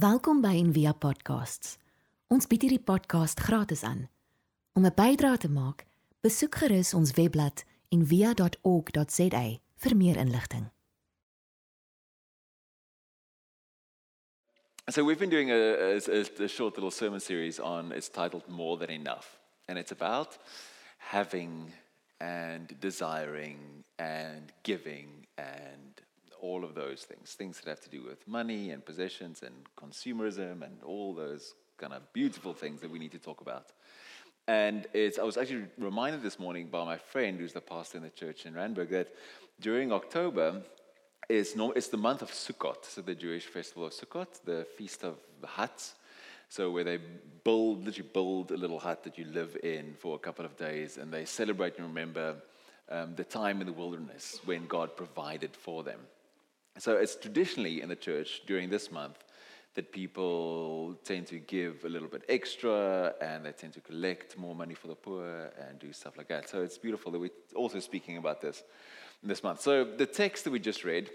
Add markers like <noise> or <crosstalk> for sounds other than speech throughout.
Welkom by Envia Podcasts. Ons bied hierdie podcast gratis aan. Om 'n bydrae te maak, besoek gerus ons webblad en via.org.za vir meer inligting. So we've been doing a, a, a, short little sermon series on. It's titled "More Than Enough," and it's about having and desiring and giving and all of those things, things that have to do with money and possessions and consumerism and all those kind of beautiful things that we need to talk about. And it's, I was actually reminded this morning by my friend, who's the pastor in the church in Randburg, that during October, it's, no, it's the month of Sukkot, so the Jewish festival of Sukkot, the feast of the huts. So where they build, literally build a little hut that you live in for a couple of days, and they celebrate and remember um, the time in the wilderness when God provided for them. So it's traditionally in the church during this month that people tend to give a little bit extra and they tend to collect more money for the poor and do stuff like that. So it's beautiful that we're also speaking about this this month. So the text that we just read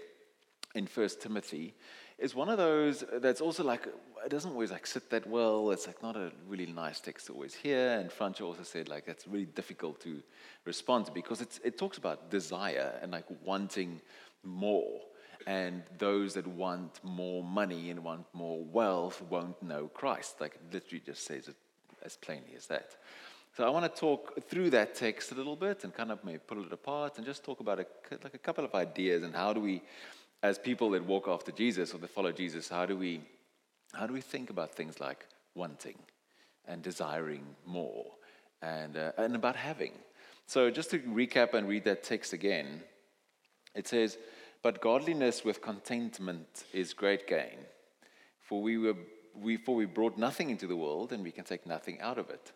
in First Timothy is one of those that's also like it doesn't always like sit that well. It's like not a really nice text to always hear. And Francho also said like that's really difficult to respond to because it's, it talks about desire and like wanting more. And those that want more money and want more wealth won't know Christ. Like it literally just says it as plainly as that. So I want to talk through that text a little bit and kind of maybe pull it apart and just talk about a, like a couple of ideas and how do we, as people that walk after Jesus or that follow Jesus, how do we, how do we think about things like wanting and desiring more and, uh, and about having. So just to recap and read that text again, it says, but godliness with contentment is great gain. For we, were, we, for we brought nothing into the world, and we can take nothing out of it.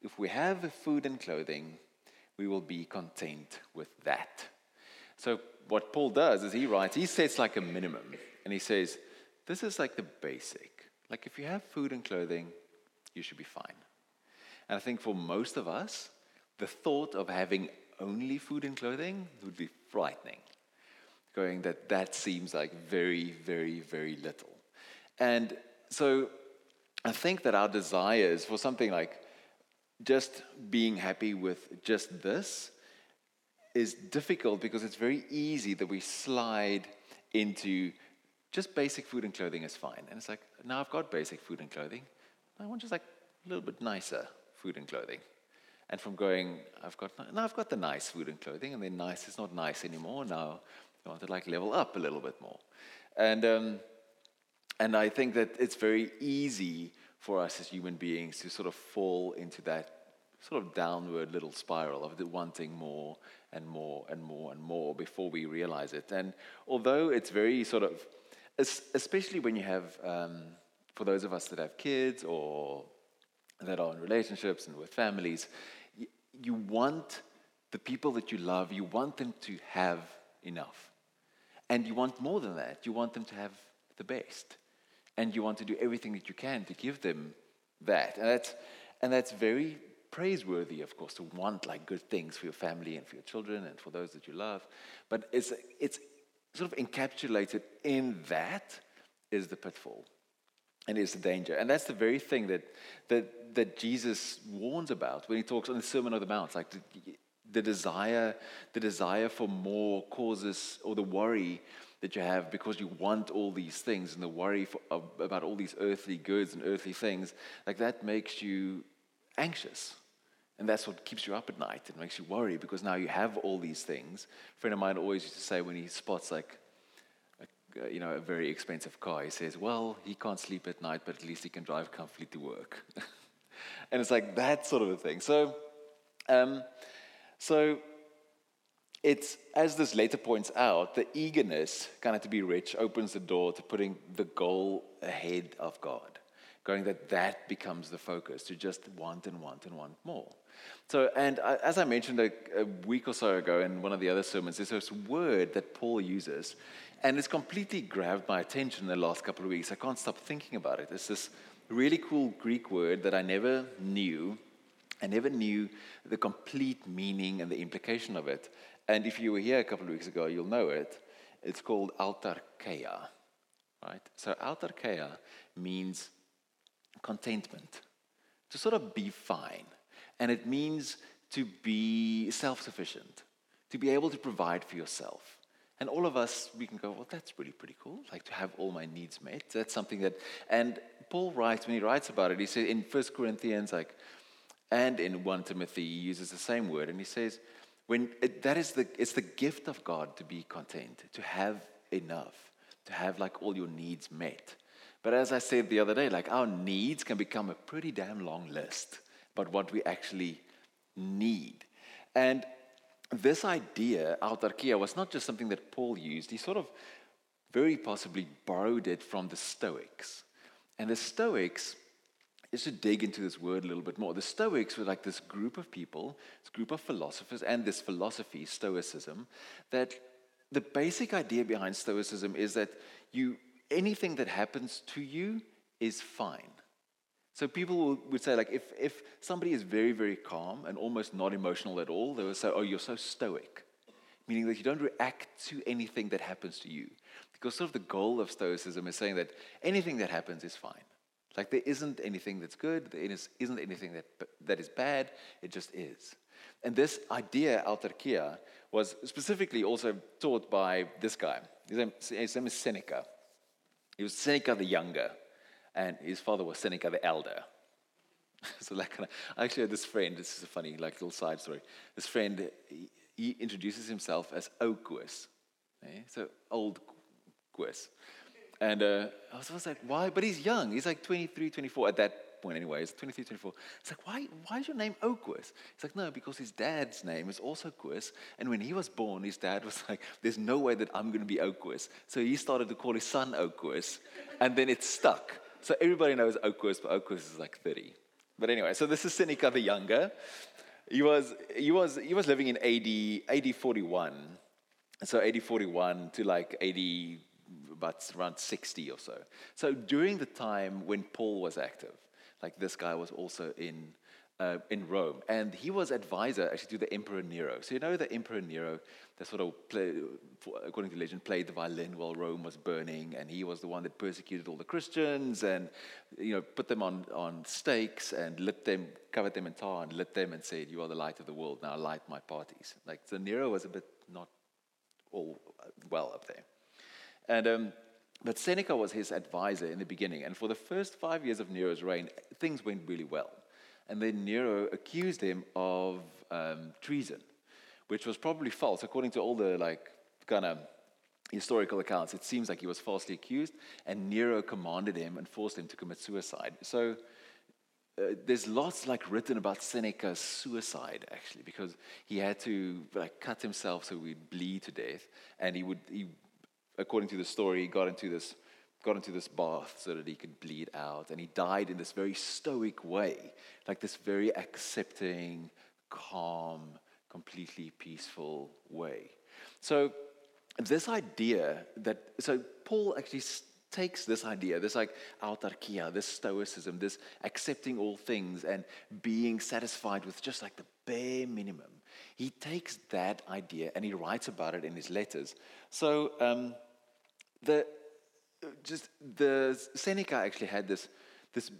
If we have food and clothing, we will be content with that. So, what Paul does is he writes, he sets like a minimum, and he says, This is like the basic. Like, if you have food and clothing, you should be fine. And I think for most of us, the thought of having only food and clothing would be frightening going that that seems like very, very, very little. And so I think that our desires for something like just being happy with just this is difficult because it's very easy that we slide into just basic food and clothing is fine. And it's like, now I've got basic food and clothing. I want just like a little bit nicer food and clothing. And from going, I've got now I've got the nice food and clothing, and then nice is not nice anymore. Now I want to like level up a little bit more. And, um, and I think that it's very easy for us as human beings to sort of fall into that sort of downward little spiral of wanting more and more and more and more before we realize it. And although it's very sort of, especially when you have, um, for those of us that have kids or that are in relationships and with families, you want the people that you love, you want them to have enough. And you want more than that. You want them to have the best. And you want to do everything that you can to give them that. And that's, and that's very praiseworthy, of course, to want like good things for your family and for your children and for those that you love. But it's, it's sort of encapsulated in that is the pitfall and is the danger. And that's the very thing that, that, that Jesus warns about when he talks on the Sermon on the Mount. Like the desire, the desire for more causes or the worry that you have because you want all these things and the worry for, about all these earthly goods and earthly things, like that makes you anxious. And that's what keeps you up at night. It makes you worry because now you have all these things. A friend of mine always used to say when he spots like, a, you know, a very expensive car, he says, well, he can't sleep at night, but at least he can drive comfortably to work. <laughs> and it's like that sort of a thing. So, um, so it's, as this letter points out, the eagerness kind of to be rich opens the door to putting the goal ahead of God, going that that becomes the focus, to just want and want and want more. So, and as I mentioned a, a week or so ago in one of the other sermons, there's this word that Paul uses, and it's completely grabbed my attention in the last couple of weeks. I can't stop thinking about it. It's this really cool Greek word that I never knew I never knew the complete meaning and the implication of it. And if you were here a couple of weeks ago, you'll know it. It's called autarkeia. right? So autarkia means contentment, to sort of be fine. And it means to be self sufficient, to be able to provide for yourself. And all of us, we can go, well, that's really pretty cool. Like to have all my needs met. That's something that, and Paul writes, when he writes about it, he says in 1 Corinthians, like, and in 1 Timothy, he uses the same word. And he says, when it, that is the, it's the gift of God to be content, to have enough, to have like all your needs met. But as I said the other day, like our needs can become a pretty damn long list but what we actually need. And this idea, autarkia, was not just something that Paul used. He sort of very possibly borrowed it from the Stoics. And the Stoics, just to dig into this word a little bit more, the Stoics were like this group of people, this group of philosophers, and this philosophy, Stoicism, that the basic idea behind Stoicism is that you anything that happens to you is fine. So people would say, like, if, if somebody is very, very calm and almost not emotional at all, they would say, oh, you're so stoic, meaning that you don't react to anything that happens to you. Because sort of the goal of Stoicism is saying that anything that happens is fine. Like there isn't anything that's good, there isn't anything that, that is bad, it just is. And this idea, autarkia, was specifically also taught by this guy. His name, his name is Seneca. He was Seneca the younger and his father was Seneca the elder. <laughs> so that kind of, I actually had this friend, this is a funny like little side story. This friend, he, he introduces himself as Oquus. Eh? So old Quis. And uh, I was like, why? But he's young. He's like 23, 24 at that point anyway. He's 23, 24. It's like, why, why is your name Oquist? It's like, no, because his dad's name is also Quist. And when he was born, his dad was like, there's no way that I'm going to be Oquist. So he started to call his son Oquist. And then it stuck. So everybody knows Oquist, but Oquist is like 30. But anyway, so this is Seneca the Younger. He was, he was, he was living in AD, AD 41. So AD 41 to like 80 but around 60 or so. So during the time when Paul was active, like this guy was also in, uh, in Rome, and he was advisor actually to the Emperor Nero. So you know the Emperor Nero, that sort of, play, according to legend, played the violin while Rome was burning, and he was the one that persecuted all the Christians and you know put them on, on stakes and lit them, covered them in tar and lit them and said, "You are the light of the world. Now light my parties." Like so, Nero was a bit not all uh, well up there and. Um, but Seneca was his advisor in the beginning, and for the first five years of Nero's reign, things went really well. And then Nero accused him of um, treason, which was probably false. According to all the like kind of historical accounts, it seems like he was falsely accused, and Nero commanded him and forced him to commit suicide. So uh, there's lots like written about Seneca's suicide actually, because he had to like cut himself so he'd bleed to death, and he would, he, according to the story, he got into this got into this bath so that he could bleed out. And he died in this very stoic way, like this very accepting, calm, completely peaceful way. So, this idea that, so Paul actually takes this idea, this like autarkia, this stoicism, this accepting all things and being satisfied with just like the bare minimum. He takes that idea and he writes about it in his letters. So, um, the just the Seneca actually had this this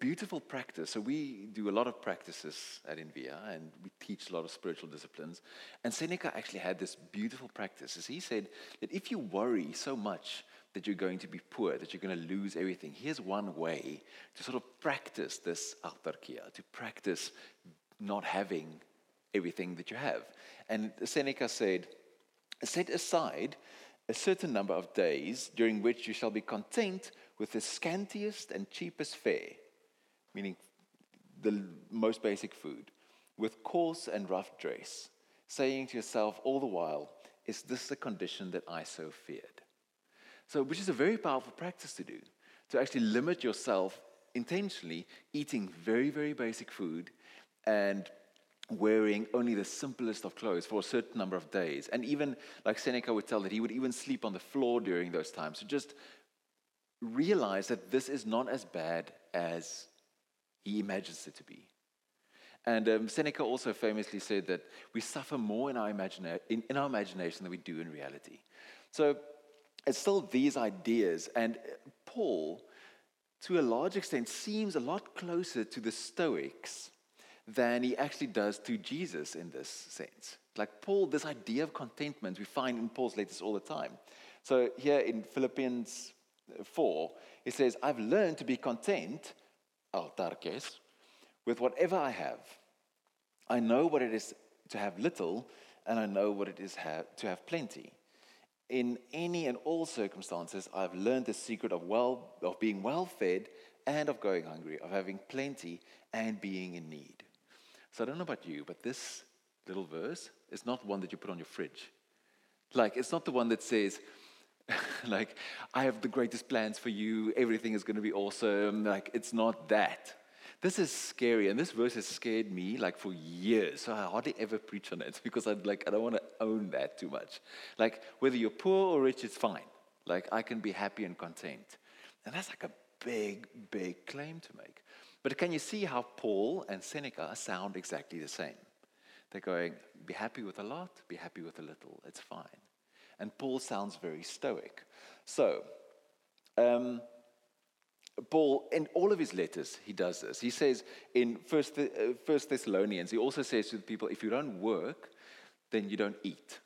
beautiful practice. So we do a lot of practices at Envia, and we teach a lot of spiritual disciplines. And Seneca actually had this beautiful practice. As he said that if you worry so much that you're going to be poor, that you're going to lose everything, here's one way to sort of practice this autarkia, to practice not having everything that you have. And Seneca said, set aside a certain number of days during which you shall be content with the scantiest and cheapest fare, meaning the most basic food, with coarse and rough dress, saying to yourself all the while, Is this the condition that I so feared? So, which is a very powerful practice to do, to actually limit yourself intentionally, eating very, very basic food and wearing only the simplest of clothes for a certain number of days. And even, like Seneca would tell, that he would even sleep on the floor during those times. So just realize that this is not as bad as he imagines it to be. And um, Seneca also famously said that we suffer more in our, imagina- in, in our imagination than we do in reality. So it's still these ideas. And Paul, to a large extent, seems a lot closer to the Stoics than he actually does to Jesus in this sense. Like Paul, this idea of contentment we find in Paul's letters all the time. So here in Philippians 4, he says, I've learned to be content, autarkes, with whatever I have. I know what it is to have little, and I know what it is to have plenty. In any and all circumstances, I've learned the secret of, well, of being well fed and of going hungry, of having plenty and being in need. So I don't know about you, but this little verse is not one that you put on your fridge. Like, it's not the one that says, <laughs> like, I have the greatest plans for you, everything is going to be awesome. Like, it's not that. This is scary, and this verse has scared me like for years. So I hardly ever preach on it <laughs> because I like I don't want to own that too much. Like whether you're poor or rich, it's fine. Like I can be happy and content, and that's like a big, big claim to make. But can you see how Paul and Seneca sound exactly the same? They're going, be happy with a lot, be happy with a little. It's fine. And Paul sounds very stoic. So. Um, Paul, in all of his letters, he does this. He says in First, uh, Thessalonians, he also says to the people, if you don't work, then you don't eat.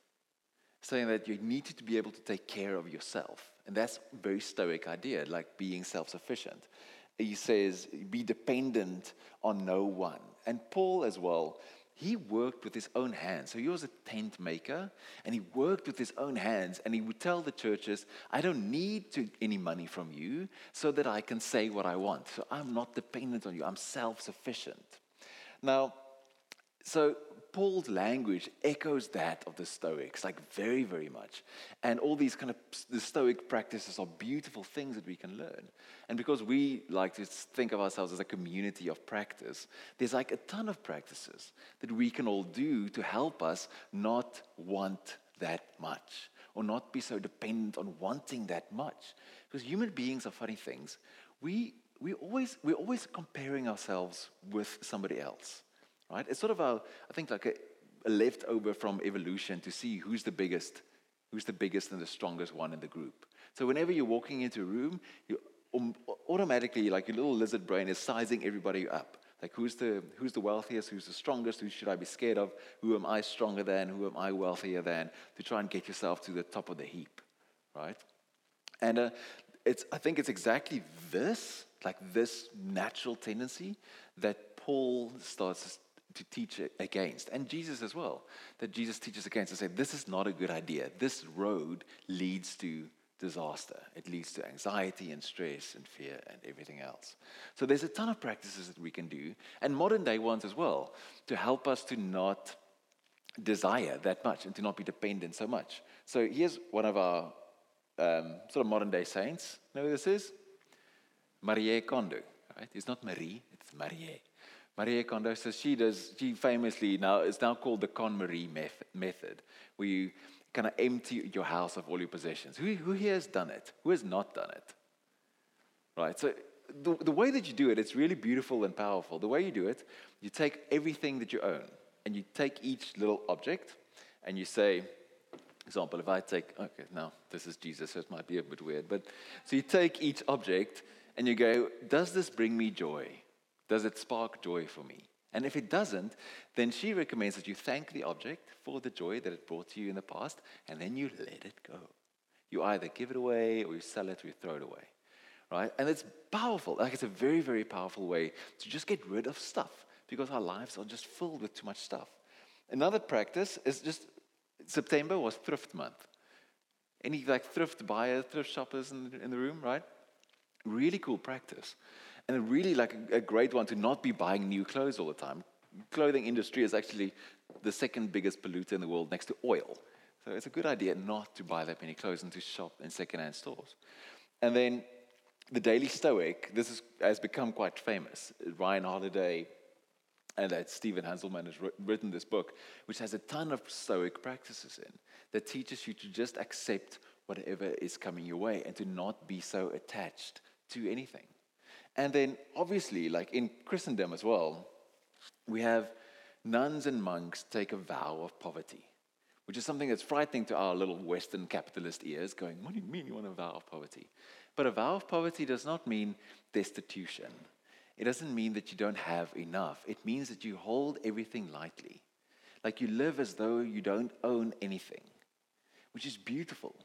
Saying that you need to be able to take care of yourself. And that's a very stoic idea, like being self sufficient. He says, be dependent on no one. And Paul, as well, he worked with his own hands. So he was a tent maker and he worked with his own hands and he would tell the churches, I don't need to, any money from you so that I can say what I want. So I'm not dependent on you, I'm self sufficient. Now, so Paul's language echoes that of the Stoics, like very, very much. And all these kind of the Stoic practices are beautiful things that we can learn. And because we like to think of ourselves as a community of practice, there's like a ton of practices that we can all do to help us not want that much or not be so dependent on wanting that much. Because human beings are funny things. We, we always, we're always comparing ourselves with somebody else right? It's sort of a, I think, like a, a leftover from evolution to see who's the biggest, who's the biggest and the strongest one in the group. So whenever you're walking into a room, you um, automatically, like your little lizard brain is sizing everybody up. Like who's the who's the wealthiest, who's the strongest, who should I be scared of, who am I stronger than, who am I wealthier than, to try and get yourself to the top of the heap, right? And uh, it's I think it's exactly this, like this natural tendency, that Paul starts to teach against, and Jesus as well, that Jesus teaches against and say, this is not a good idea. This road leads to disaster. It leads to anxiety and stress and fear and everything else. So there's a ton of practices that we can do, and modern day ones as well, to help us to not desire that much and to not be dependent so much. So here's one of our um, sort of modern day saints. You know who this is? Marie Kondo. Right? It's not Marie, it's Marie. Marie Kondo says she does, she famously now, it's now called the KonMari method, where you kind of empty your house of all your possessions. Who, who here has done it? Who has not done it? Right? So the, the way that you do it, it's really beautiful and powerful. The way you do it, you take everything that you own and you take each little object and you say, example, if I take, okay, now this is Jesus, so it might be a bit weird, but so you take each object and you go, does this bring me joy? Does it spark joy for me? And if it doesn't, then she recommends that you thank the object for the joy that it brought to you in the past, and then you let it go. You either give it away, or you sell it, or you throw it away. Right? And it's powerful. Like it's a very, very powerful way to just get rid of stuff because our lives are just filled with too much stuff. Another practice is just September was thrift month. Any like thrift buyers, thrift shoppers in, in the room, right? Really cool practice and really like a, great one to not be buying new clothes all the time. Clothing industry is actually the second biggest polluter in the world next to oil. So it's a good idea not to buy that many clothes and to shop in secondhand stores. And then the Daily Stoic, this is, has become quite famous. Ryan Holiday and that Stephen Hanselman has written this book, which has a ton of Stoic practices in that teaches you to just accept whatever is coming your way and to not be so attached to anything. And then, obviously, like in Christendom as well, we have nuns and monks take a vow of poverty, which is something that's frightening to our little Western capitalist ears, going, What do you mean you want a vow of poverty? But a vow of poverty does not mean destitution. It doesn't mean that you don't have enough. It means that you hold everything lightly. Like you live as though you don't own anything, which is beautiful.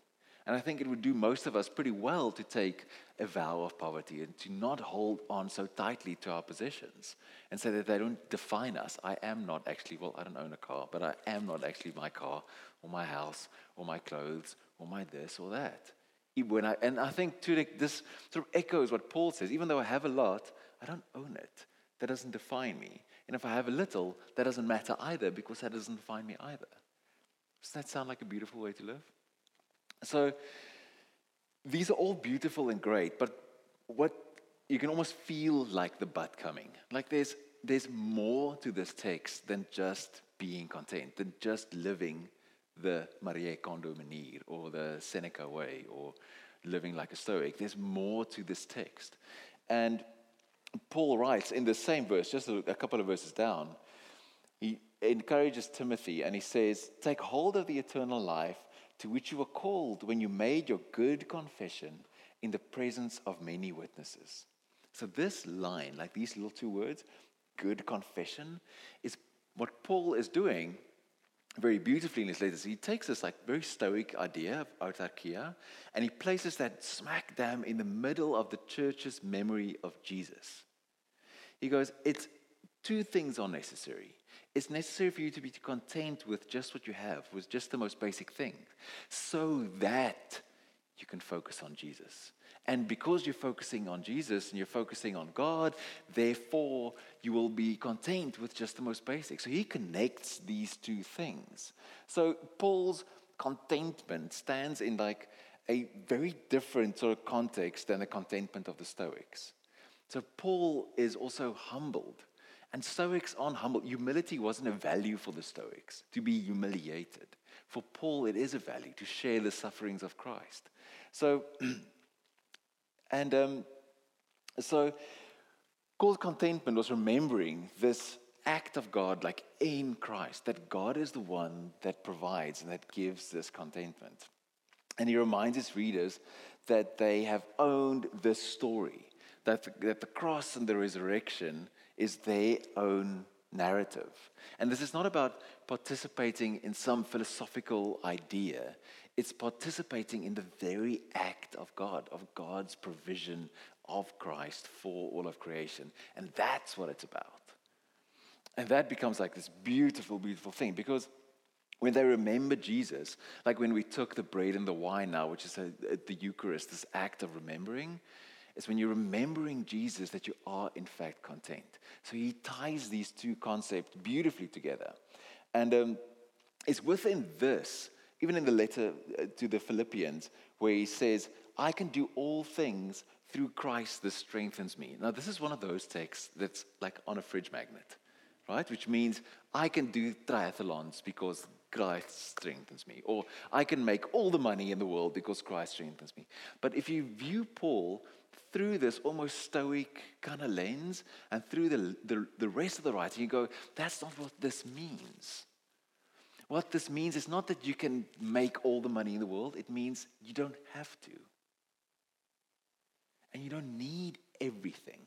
And I think it would do most of us pretty well to take a vow of poverty and to not hold on so tightly to our possessions and say that they don't define us. I am not actually, well, I don't own a car, but I am not actually my car or my house or my clothes or my this or that. When I, and I think to this sort of echoes what Paul says even though I have a lot, I don't own it. That doesn't define me. And if I have a little, that doesn't matter either because that doesn't define me either. Doesn't that sound like a beautiful way to live? So these are all beautiful and great, but what you can almost feel like the but coming. Like there's there's more to this text than just being content, than just living the Marie Kondo manier or the Seneca way or living like a Stoic. There's more to this text. And Paul writes in the same verse, just a couple of verses down, he encourages Timothy and he says, Take hold of the eternal life to which you were called when you made your good confession in the presence of many witnesses. So, this line, like these little two words, good confession, is what Paul is doing very beautifully in his letters. He takes this like very stoic idea of autarkia and he places that smack dam in the middle of the church's memory of Jesus. He goes, It's two things are necessary. It's necessary for you to be content with just what you have, with just the most basic thing, so that you can focus on Jesus. And because you're focusing on Jesus and you're focusing on God, therefore you will be content with just the most basic. So he connects these two things. So Paul's contentment stands in like a very different sort of context than the contentment of the Stoics. So Paul is also humbled. And Stoics aren't humble. Humility wasn't a value for the Stoics, to be humiliated. For Paul, it is a value to share the sufferings of Christ. So <clears throat> And um, so, called contentment was remembering this act of God, like in Christ, that God is the one that provides and that gives this contentment. And he reminds his readers that they have owned this story, that the, that the cross and the resurrection is their own narrative. And this is not about participating in some philosophical idea. It's participating in the very act of God, of God's provision of Christ for all of creation. And that's what it's about. And that becomes like this beautiful, beautiful thing because when they remember Jesus, like when we took the bread and the wine now, which is a, a, the Eucharist, this act of remembering, it's when you're remembering Jesus that you are in fact content. So he ties these two concepts beautifully together. And um, it's within this even in the letter uh, to the Philippians, where he says, I can do all things through Christ that strengthens me. Now, this is one of those texts that's like on a fridge magnet, right? Which means I can do triathlons because Christ strengthens me, or I can make all the money in the world because Christ strengthens me. But if you view Paul through this almost stoic kind of lens and through the, the, the rest of the writing, you go, that's not what this means. What this means is not that you can make all the money in the world, it means you don't have to. And you don't need everything.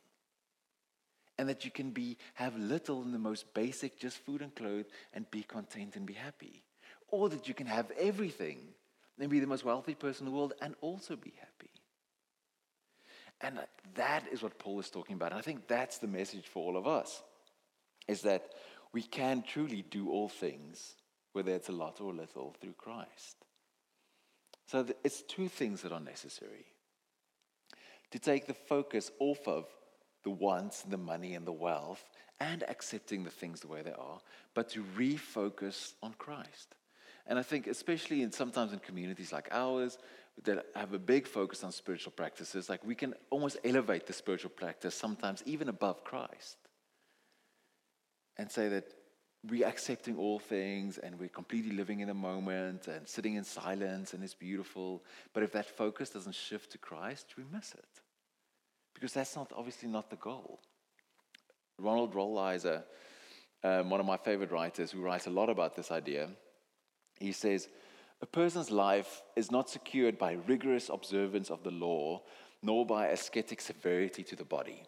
And that you can be have little in the most basic, just food and clothes, and be content and be happy. Or that you can have everything and be the most wealthy person in the world and also be happy. And that is what Paul is talking about. And I think that's the message for all of us is that we can truly do all things whether it's a lot or a little, through Christ. So it's two things that are necessary to take the focus off of the wants, and the money, and the wealth, and accepting the things the way they are, but to refocus on Christ. And I think, especially in sometimes in communities like ours that have a big focus on spiritual practices, like we can almost elevate the spiritual practice sometimes even above Christ and say that we're accepting all things and we're completely living in the moment and sitting in silence and it's beautiful. But if that focus doesn't shift to Christ, we miss it. Because that's not obviously not the goal. Ronald Rolheiser, um, one of my favorite writers who writes a lot about this idea, He says, A person's life is not secured by rigorous observance of the law, nor by ascetic severity to the body,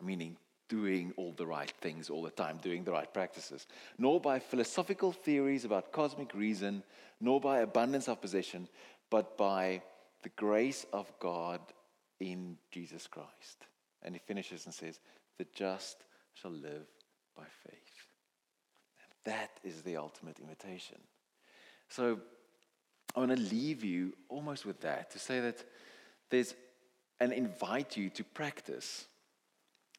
meaning doing all the right things all the time, doing the right practices, nor by philosophical theories about cosmic reason, nor by abundance of possession, but by the grace of God in Jesus Christ. And he finishes and says, The just shall live by faith. And that is the ultimate invitation. So I want to leave you almost with that to say that there's and invite you to practice,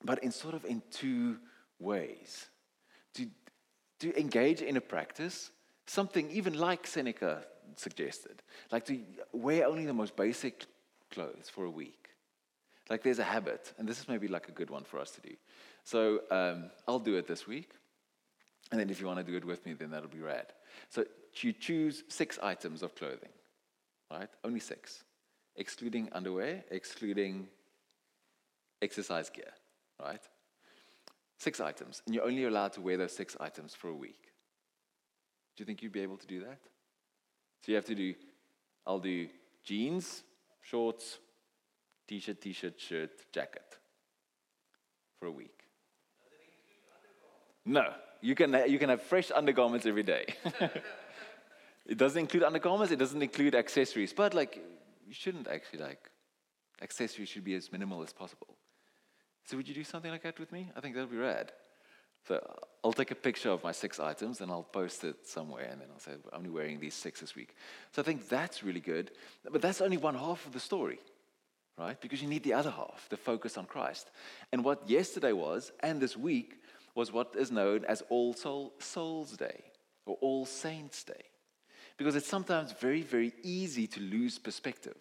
but in sort of in two ways. To, to engage in a practice, something even like Seneca suggested, like to wear only the most basic clothes for a week. Like there's a habit, and this is maybe like a good one for us to do. So um, I'll do it this week. And then if you want to do it with me, then that'll be rad. So you choose six items of clothing, right? Only six, excluding underwear, excluding exercise gear, right? Six items. And you're only allowed to wear those six items for a week. Do you think you'd be able to do that? So you have to do, I'll do jeans, shorts, t shirt, t shirt, shirt, jacket for a week. No, you can, you can have fresh undergarments every day. <laughs> it doesn't include undergarments, it doesn't include accessories, but like, you shouldn't actually like, accessories should be as minimal as possible. So, would you do something like that with me? I think that would be rad. So, I'll take a picture of my six items and I'll post it somewhere, and then I'll say, I'm only wearing these six this week. So, I think that's really good. But that's only one half of the story right? Because you need the other half, the focus on Christ. And what yesterday was, and this week, was what is known as All Soul, Souls Day or All Saints Day. Because it's sometimes very, very easy to lose perspective,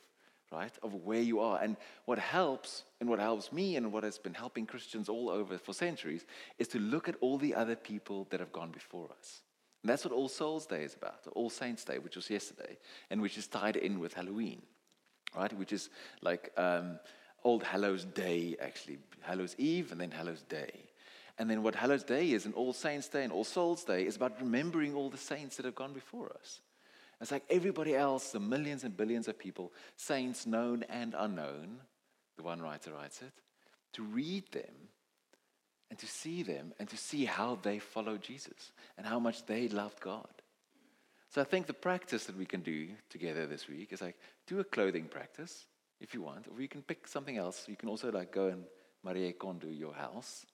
right, of where you are. And what helps, and what helps me, and what has been helping Christians all over for centuries, is to look at all the other people that have gone before us. And that's what All Souls Day is about, All Saints Day, which was yesterday, and which is tied in with Halloween right? Which is like um, Old Hallows Day, actually, Hallows Eve and then Hallows Day. And then what Hallows Day is, and All Saints Day and All Souls Day, is about remembering all the saints that have gone before us. It's like everybody else, the millions and billions of people, saints known and unknown, the one writer writes it, to read them and to see them and to see how they follow Jesus and how much they loved God. So I think the practice that we can do together this week is like do a clothing practice if you want, or you can pick something else. You can also like go and Marie Kondo your house,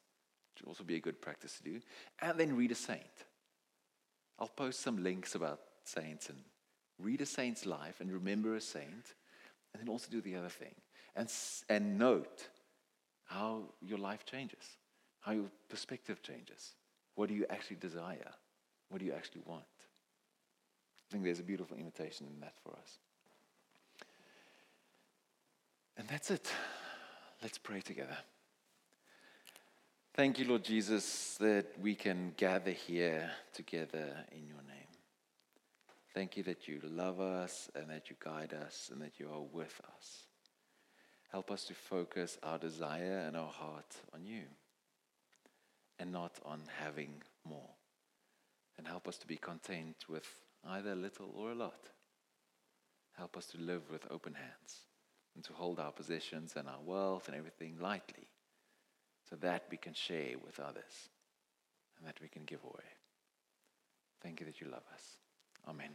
which would also be a good practice to do, and then read a saint. I'll post some links about saints and read a saint's life and remember a saint, and then also do the other thing and and note how your life changes, how your perspective changes. What do you actually desire? What do you actually want? I think there's a beautiful invitation in that for us. And that's it. Let's pray together. Thank you, Lord Jesus, that we can gather here together in your name. Thank you that you love us and that you guide us and that you are with us. Help us to focus our desire and our heart on you and not on having more. And help us to be content with either little or a lot. Help us to live with open hands and to hold our possessions and our wealth and everything lightly so that we can share with others and that we can give away. Thank you that you love us. Amen.